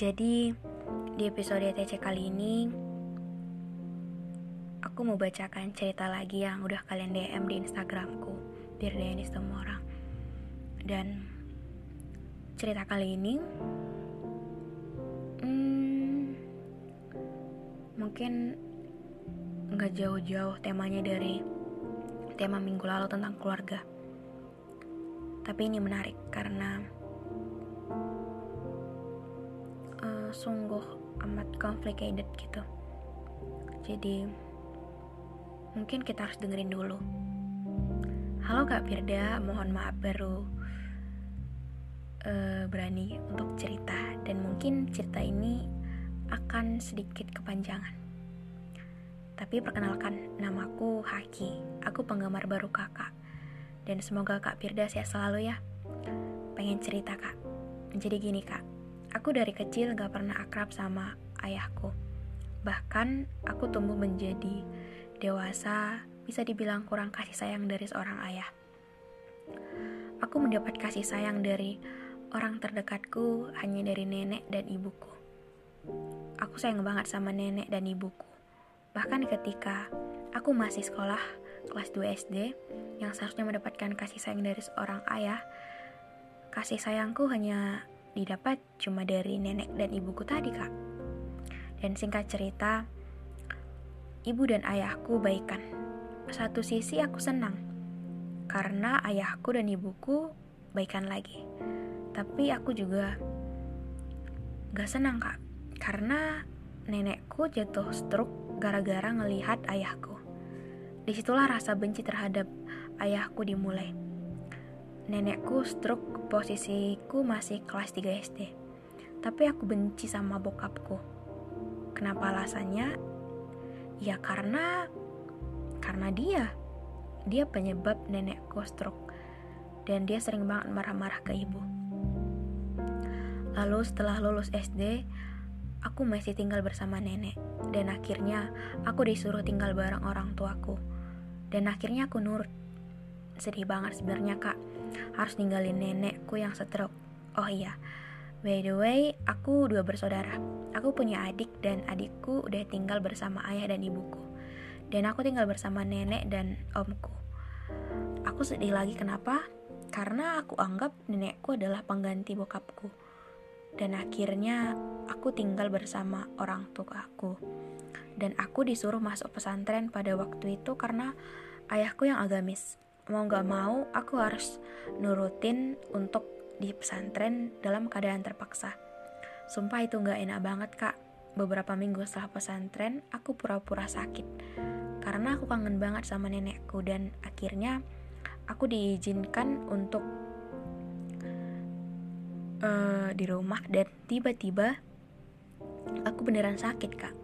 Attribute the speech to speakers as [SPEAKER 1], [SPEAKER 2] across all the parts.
[SPEAKER 1] Jadi, di episode TC kali ini, aku mau bacakan cerita lagi yang udah kalian DM di Instagramku, biar semua orang. Dan cerita kali ini, hmm, mungkin nggak jauh-jauh temanya dari tema minggu lalu tentang keluarga. Tapi ini menarik karena uh, sungguh amat complicated gitu. Jadi mungkin kita harus dengerin dulu. Halo Kak Firda, mohon maaf baru uh, berani untuk cerita dan mungkin cerita ini akan sedikit kepanjangan. Tapi perkenalkan, namaku Haki. Aku penggemar baru kakak. Dan semoga Kak Firda sehat selalu ya. Pengen cerita kak. Jadi gini kak, aku dari kecil gak pernah akrab sama ayahku. Bahkan aku tumbuh menjadi dewasa, bisa dibilang kurang kasih sayang dari seorang ayah. Aku mendapat kasih sayang dari orang terdekatku hanya dari nenek dan ibuku. Aku sayang banget sama nenek dan ibuku. Bahkan ketika aku masih sekolah kelas 2 SD yang seharusnya mendapatkan kasih sayang dari seorang ayah, kasih sayangku hanya didapat cuma dari nenek dan ibuku tadi, Kak. Dan singkat cerita, ibu dan ayahku baikan. Satu sisi aku senang karena ayahku dan ibuku baikan lagi. Tapi aku juga gak senang, Kak, karena nenekku jatuh stroke gara-gara ngelihat ayahku. Di situlah rasa benci terhadap ayahku dimulai. Nenekku stroke posisiku masih kelas 3 SD. Tapi aku benci sama bokapku. Kenapa alasannya? Ya karena karena dia. Dia penyebab nenekku stroke. Dan dia sering banget marah-marah ke ibu. Lalu setelah lulus SD, aku masih tinggal bersama nenek. Dan akhirnya aku disuruh tinggal bareng orang tuaku. Dan akhirnya aku nurut. Sedih banget sebenarnya kak, harus ninggalin nenekku yang stroke. Oh iya, by the way, aku dua bersaudara. Aku punya adik dan adikku udah tinggal bersama ayah dan ibuku. Dan aku tinggal bersama nenek dan omku. Aku sedih lagi kenapa? Karena aku anggap nenekku adalah pengganti bokapku dan akhirnya aku tinggal bersama orang tua aku. Dan aku disuruh masuk pesantren pada waktu itu karena ayahku yang agamis. Mau gak mau, aku harus nurutin untuk di pesantren dalam keadaan terpaksa. Sumpah itu gak enak banget kak. Beberapa minggu setelah pesantren, aku pura-pura sakit. Karena aku kangen banget sama nenekku dan akhirnya aku diizinkan untuk uh, di rumah dan tiba-tiba aku beneran sakit kak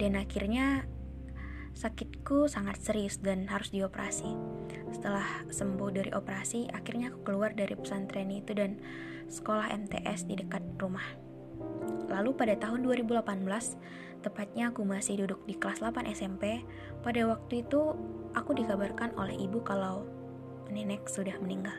[SPEAKER 1] dan akhirnya sakitku sangat serius dan harus dioperasi setelah sembuh dari operasi akhirnya aku keluar dari pesantren itu dan sekolah MTS di dekat rumah lalu pada tahun 2018 tepatnya aku masih duduk di kelas 8 SMP pada waktu itu aku dikabarkan oleh ibu kalau nenek sudah meninggal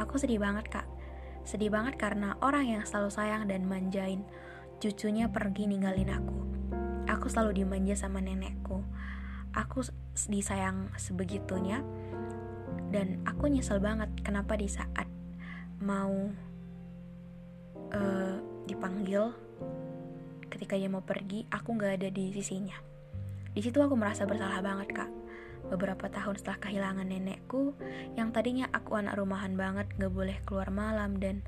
[SPEAKER 1] aku sedih banget kak Sedih banget karena orang yang selalu sayang dan manjain cucunya pergi ninggalin aku. Aku selalu dimanja sama nenekku. Aku disayang sebegitunya dan aku nyesel banget kenapa di saat mau uh, dipanggil ketika dia mau pergi aku nggak ada di sisinya. Di situ aku merasa bersalah banget kak. Beberapa tahun setelah kehilangan nenekku yang tadinya aku anak rumahan banget gak boleh keluar malam dan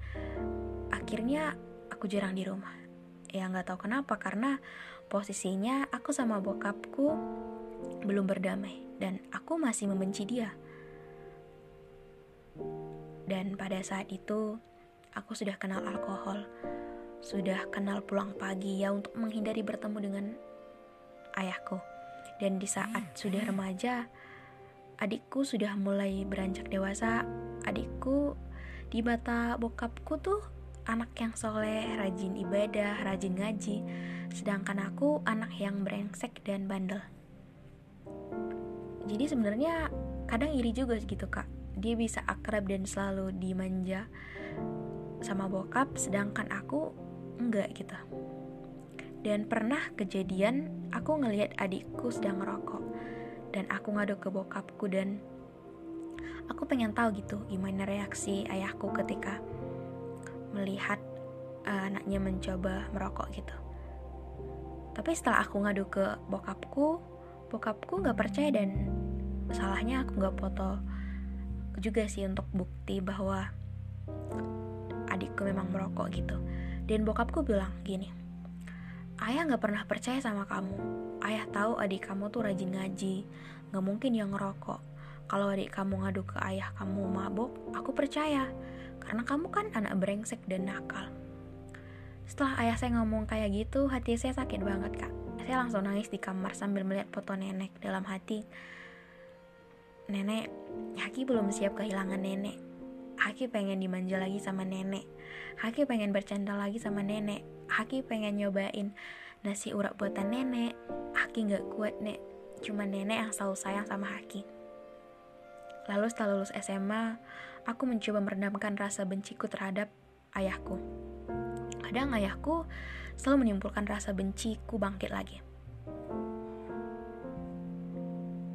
[SPEAKER 1] akhirnya aku jarang di rumah. Ya nggak tahu kenapa karena posisinya aku sama bokapku belum berdamai dan aku masih membenci dia dan pada saat itu aku sudah kenal alkohol sudah kenal pulang pagi ya untuk menghindari bertemu dengan ayahku. Dan di saat sudah remaja, adikku sudah mulai beranjak dewasa. Adikku di mata bokapku tuh anak yang soleh, rajin ibadah, rajin ngaji. Sedangkan aku anak yang brengsek dan bandel. Jadi sebenarnya kadang iri juga gitu kak. Dia bisa akrab dan selalu dimanja sama bokap, sedangkan aku enggak gitu dan pernah kejadian aku ngelihat adikku sedang ngerokok dan aku ngadu ke bokapku dan aku pengen tahu gitu gimana reaksi ayahku ketika melihat uh, anaknya mencoba merokok gitu tapi setelah aku ngadu ke bokapku bokapku nggak percaya dan salahnya aku nggak foto juga sih untuk bukti bahwa adikku memang merokok gitu dan bokapku bilang gini, Ayah gak pernah percaya sama kamu. Ayah tahu adik kamu tuh rajin ngaji, gak mungkin yang ngerokok. Kalau adik kamu ngadu ke ayah kamu mabok, aku percaya. Karena kamu kan anak brengsek dan nakal. Setelah ayah saya ngomong kayak gitu, hati saya sakit banget kak. Saya langsung nangis di kamar sambil melihat foto nenek dalam hati. Nenek, Haki belum siap kehilangan nenek. Haki pengen dimanja lagi sama nenek. Haki pengen bercanda lagi sama nenek. Haki pengen nyobain nasi urat buatan nenek. Haki gak kuat nek. Cuma nenek yang selalu sayang sama Haki. Lalu setelah lulus SMA, aku mencoba meredamkan rasa benciku terhadap ayahku. Kadang ayahku selalu menyimpulkan rasa benciku bangkit lagi.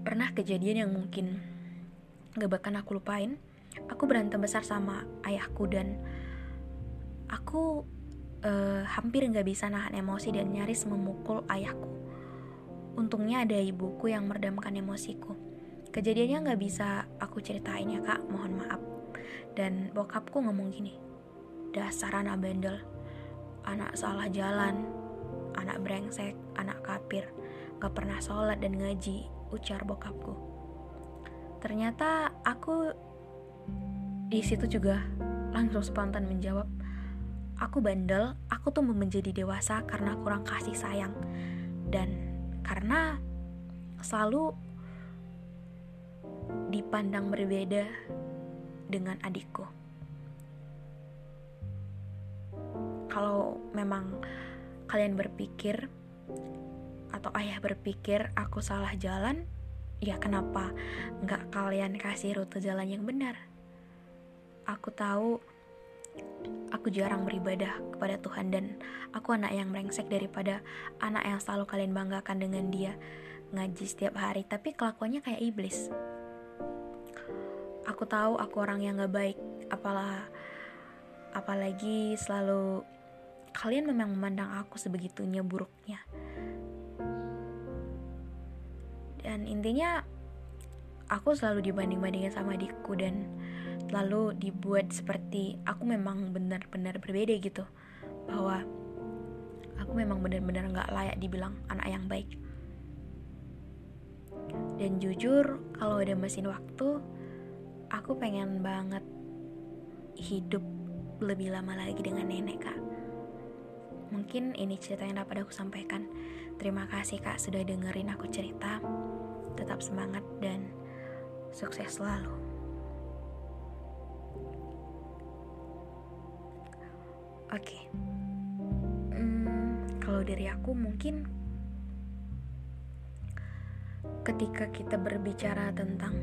[SPEAKER 1] Pernah kejadian yang mungkin gak bakal aku lupain, aku berantem besar sama ayahku dan aku uh, hampir nggak bisa nahan emosi dan nyaris memukul ayahku. Untungnya ada ibuku yang meredamkan emosiku. Kejadiannya nggak bisa aku ceritain ya kak, mohon maaf. Dan bokapku ngomong gini, dasar anak bandel, anak salah jalan, anak brengsek, anak kapir, gak pernah sholat dan ngaji, ucar bokapku. Ternyata aku di situ juga langsung spontan menjawab, aku bandel, aku tuh menjadi dewasa karena kurang kasih sayang dan karena selalu dipandang berbeda dengan adikku. Kalau memang kalian berpikir atau ayah berpikir aku salah jalan, ya kenapa nggak kalian kasih rute jalan yang benar? Aku tahu aku jarang beribadah kepada Tuhan dan aku anak yang merengsek daripada anak yang selalu kalian banggakan dengan dia ngaji setiap hari tapi kelakuannya kayak iblis aku tahu aku orang yang gak baik apalah apalagi selalu kalian memang memandang aku sebegitunya buruknya. Dan intinya aku selalu dibanding-bandingin sama adikku dan lalu dibuat seperti aku memang benar-benar berbeda gitu. Bahwa aku memang benar-benar nggak layak dibilang anak yang baik. Dan jujur kalau ada mesin waktu aku pengen banget hidup lebih lama lagi dengan nenek kak mungkin ini cerita yang dapat aku sampaikan terima kasih kak sudah dengerin aku cerita tetap semangat dan sukses selalu Oke. Okay. Hmm, kalau dari aku mungkin ketika kita berbicara tentang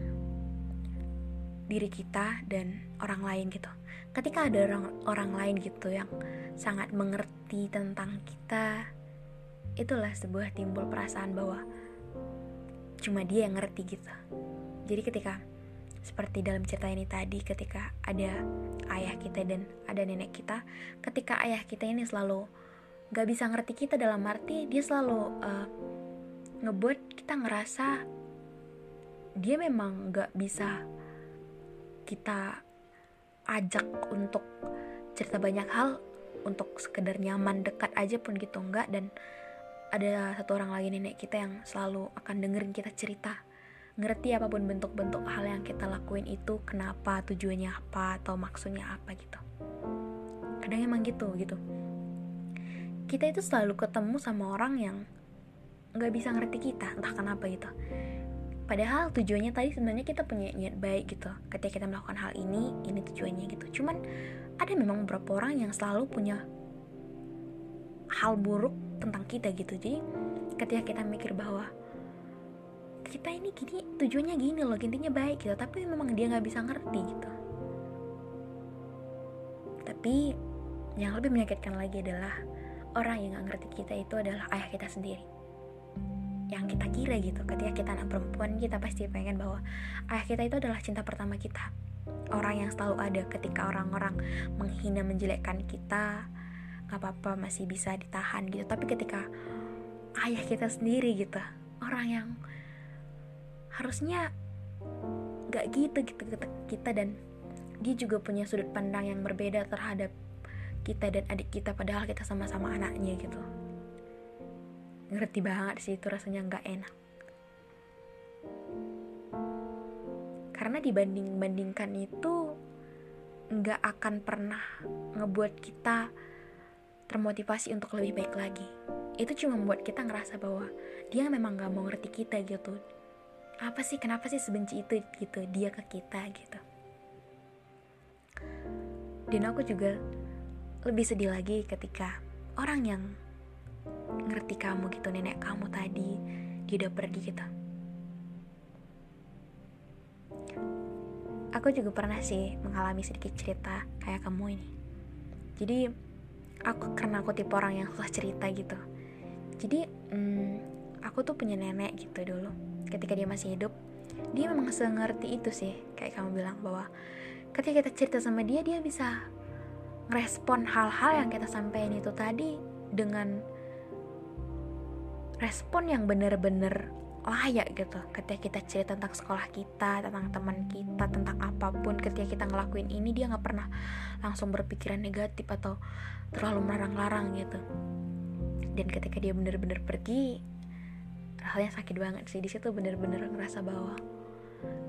[SPEAKER 1] diri kita dan orang lain gitu. Ketika ada orang orang lain gitu yang sangat mengerti tentang kita, itulah sebuah timbul perasaan bahwa cuma dia yang ngerti gitu. Jadi ketika seperti dalam cerita ini tadi ketika ada ayah kita dan ada nenek kita ketika ayah kita ini selalu gak bisa ngerti kita dalam arti dia selalu uh, ngebuat kita ngerasa dia memang gak bisa kita ajak untuk cerita banyak hal untuk sekedar nyaman dekat aja pun gitu enggak. Dan ada satu orang lagi nenek kita yang selalu akan dengerin kita cerita. Ngerti apa pun bentuk-bentuk hal yang kita lakuin itu kenapa tujuannya apa atau maksudnya apa gitu. Kadang emang gitu gitu. Kita itu selalu ketemu sama orang yang nggak bisa ngerti kita entah kenapa gitu padahal tujuannya tadi sebenarnya kita punya niat baik gitu. Ketika kita melakukan hal ini ini tujuannya gitu. Cuman ada memang beberapa orang yang selalu punya hal buruk tentang kita gitu. Jadi ketika kita mikir bahwa kita ini gini tujuannya gini loh intinya baik gitu. Tapi memang dia nggak bisa ngerti gitu. Tapi yang lebih menyakitkan lagi adalah orang yang nggak ngerti kita itu adalah ayah kita sendiri yang kita kira gitu. Ketika kita anak perempuan kita pasti pengen bahwa ayah kita itu adalah cinta pertama kita. Orang yang selalu ada ketika orang-orang menghina menjelekkan kita nggak apa-apa masih bisa ditahan gitu. Tapi ketika ayah kita sendiri gitu orang yang harusnya gak gitu gitu kita dan dia juga punya sudut pandang yang berbeda terhadap kita dan adik kita padahal kita sama-sama anaknya gitu ngerti banget sih itu rasanya gak enak. Karena dibanding-bandingkan itu nggak akan pernah ngebuat kita termotivasi untuk lebih baik lagi. Itu cuma membuat kita ngerasa bahwa dia memang gak mau ngerti kita gitu. Apa sih kenapa sih sebenci itu gitu dia ke kita gitu. Dan aku juga lebih sedih lagi ketika orang yang ngerti kamu gitu nenek kamu tadi. Dia udah pergi gitu. Aku juga pernah sih mengalami sedikit cerita kayak kamu ini. Jadi aku karena aku tipe orang yang susah cerita gitu. Jadi hmm, aku tuh punya nenek gitu dulu. Ketika dia masih hidup dia memang sengerti itu sih. Kayak kamu bilang bahwa ketika kita cerita sama dia dia bisa ngerespon hal-hal yang kita sampaikan itu tadi dengan respon yang bener-bener layak gitu. Ketika kita cerita tentang sekolah kita tentang teman kita tentang apa pun ketika kita ngelakuin ini dia nggak pernah langsung berpikiran negatif atau terlalu melarang-larang gitu. Dan ketika dia bener-bener pergi halnya sakit banget sih. Di situ bener-bener ngerasa bahwa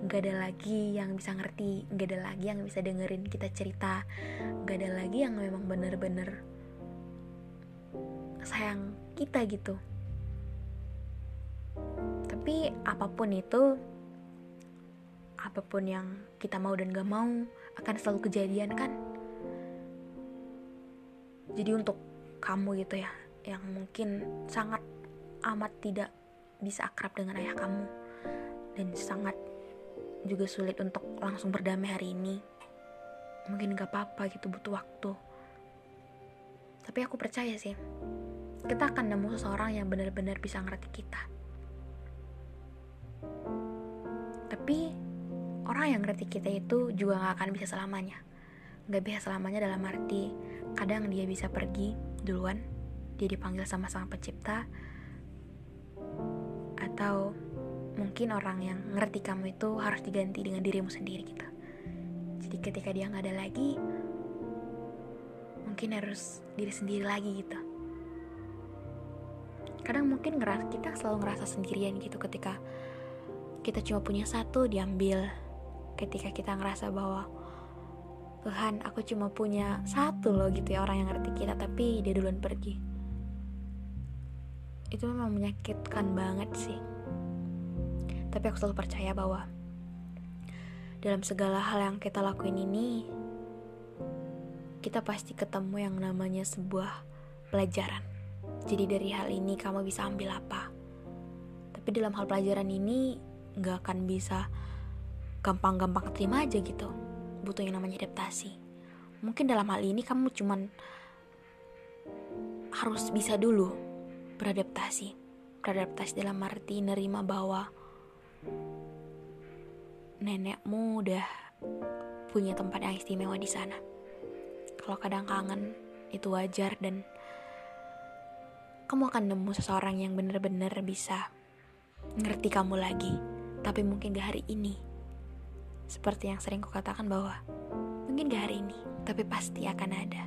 [SPEAKER 1] nggak ada lagi yang bisa ngerti nggak ada lagi yang bisa dengerin kita cerita nggak ada lagi yang memang bener-bener sayang kita gitu tapi apa pun itu apa pun yang kita mau dan gak mau akan selalu kejadian kan? Jadi untuk kamu gitu ya yang mungkin sangat amat tidak bisa akrab dengan ayah kamu dan sangat juga sulit untuk langsung berdamai hari ini mungkin gak apa-apa gitu butuh waktu. Tapi aku percaya sih kita akan nemu seseorang yang benar-benar bisa ngerti kita tapi orang yang ngerti kita itu juga gak akan bisa selamanya. Gak bisa selamanya dalam arti kadang dia bisa pergi duluan dia dipanggil sama sang pencipta atau mungkin orang yang ngerti kamu itu harus diganti dengan dirimu sendiri gitu. Jadi ketika dia nggak ada lagi mungkin harus diri sendiri lagi gitu. Kadang mungkin ngeras kita selalu ngerasa sendirian gitu ketika kita cuma punya satu diambil. Ketika kita ngerasa bahwa Tuhan aku cuma punya satu loh gitu ya orang yang ngerti kita tapi dia duluan pergi. Itu memang menyakitkan banget sih. Tapi aku selalu percaya bahwa dalam segala hal yang kita lakuin ini kita pasti ketemu yang namanya sebuah pelajaran. Jadi dari hal ini kamu bisa ambil apa. Tapi dalam hal pelajaran ini gak akan bisa gampang-gampang terima aja gitu butuh yang namanya adaptasi mungkin dalam hal ini kamu cuman harus bisa dulu beradaptasi beradaptasi dalam arti nerima bahwa nenekmu udah punya tempat yang istimewa di sana. Kalau kadang kangen, itu wajar dan kamu akan nemu seseorang yang bener-bener bisa ngerti kamu lagi. Tapi mungkin gak hari ini. Seperti yang sering kukatakan bahwa mungkin gak hari ini, tapi pasti akan ada.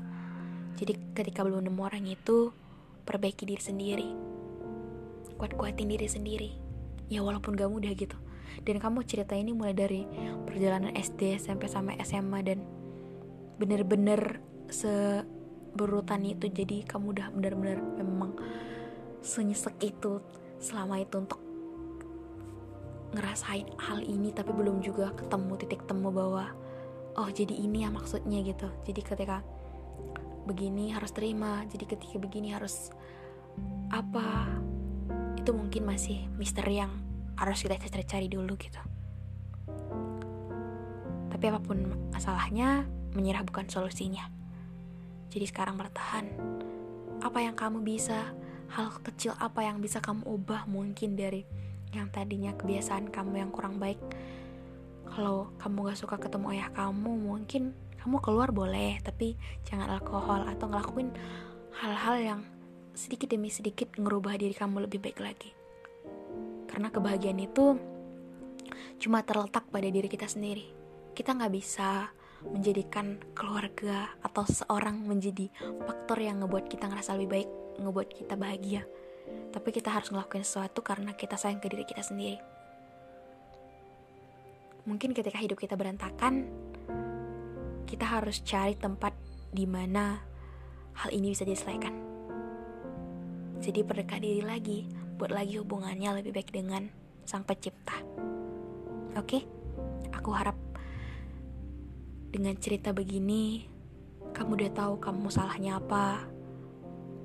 [SPEAKER 1] Jadi ketika belum nemu orang itu, perbaiki diri sendiri. Kuat-kuatin diri sendiri. Ya walaupun gak mudah gitu. Dan kamu cerita ini mulai dari perjalanan SD, SMP, sampai SMA dan bener-bener se berurutan itu jadi kamu udah benar-benar memang senyesek itu selama itu untuk ngerasain hal ini tapi belum juga ketemu titik temu bahwa oh jadi ini ya maksudnya gitu. Jadi ketika begini harus terima jadi ketika begini harus apa itu mungkin masih misteri yang harus kita cari-cari dulu gitu. Tapi apa pun masalahnya menyerah bukan solusinya. Jadi sekarang bertahan. Apa yang kamu bisa, hal kecil apa yang bisa kamu ubah mungkin dari yang tadinya kebiasaan kamu yang kurang baik. Kalau kamu gak suka ketemu ayah kamu, mungkin kamu keluar boleh, tapi jangan alkohol atau ngelakuin hal-hal yang sedikit demi sedikit ngerubah diri kamu lebih baik lagi. Karena kebahagiaan itu cuma terletak pada diri kita sendiri. Kita nggak bisa menjadikan keluarga atau seseorang menjadi faktor yang ngebuat kita ngerasa lebih baik, ngebuat kita bahagia. Tapi kita harus ngelakuin sesuatu karena kita sayang ke diri kita sendiri. Mungkin ketika hidup kita berantakan, kita harus cari tempat di mana hal ini bisa diselesaikan. Jadi perdekat diri lagi, buat lagi hubungannya lebih baik dengan sang pencipta. Oke, aku harap dengan cerita begini, kamu udah tahu kamu salahnya apa,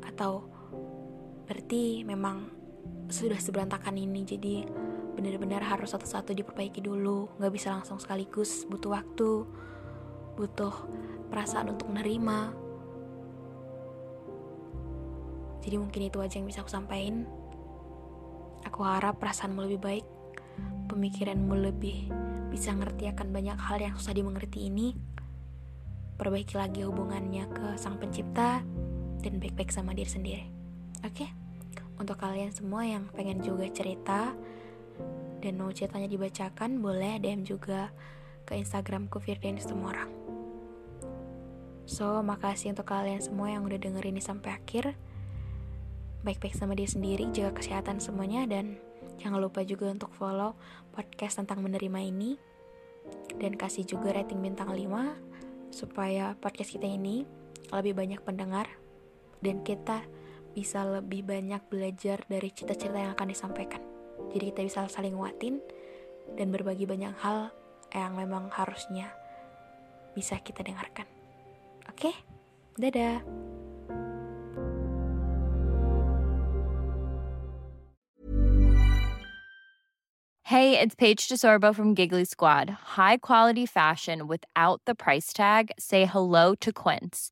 [SPEAKER 1] atau berarti memang sudah seberantakan ini, jadi benar-benar harus satu-satu diperbaiki dulu, nggak bisa langsung sekaligus, butuh waktu, butuh perasaan untuk menerima. Jadi mungkin itu aja yang bisa aku sampaikan. Aku harap perasaanmu lebih baik, pemikiranmu lebih bisa ngerti akan banyak hal yang susah dimengerti ini, perbaiki lagi hubungannya ke sang pencipta, dan baik-baik sama diri sendiri. Oke? Okay? Untuk kalian semua yang pengen juga cerita, dan mau ceritanya dibacakan, boleh DM juga ke Instagramku Firdain semua orang. So, makasih untuk kalian semua yang udah dengerin ini sampai akhir. Baik-baik sama diri sendiri, jaga kesehatan semuanya, dan Jangan lupa juga untuk follow podcast tentang menerima ini dan kasih juga rating bintang 5 supaya podcast kita ini lebih banyak pendengar dan kita bisa lebih banyak belajar dari cerita-cerita yang akan disampaikan. Jadi kita bisa saling nguatin dan berbagi banyak hal yang memang harusnya bisa kita dengarkan. Oke? Dadah.
[SPEAKER 2] Hey, it's Paige DeSorbo from Giggly Squad. High quality fashion without the price tag. Say hello to Quince.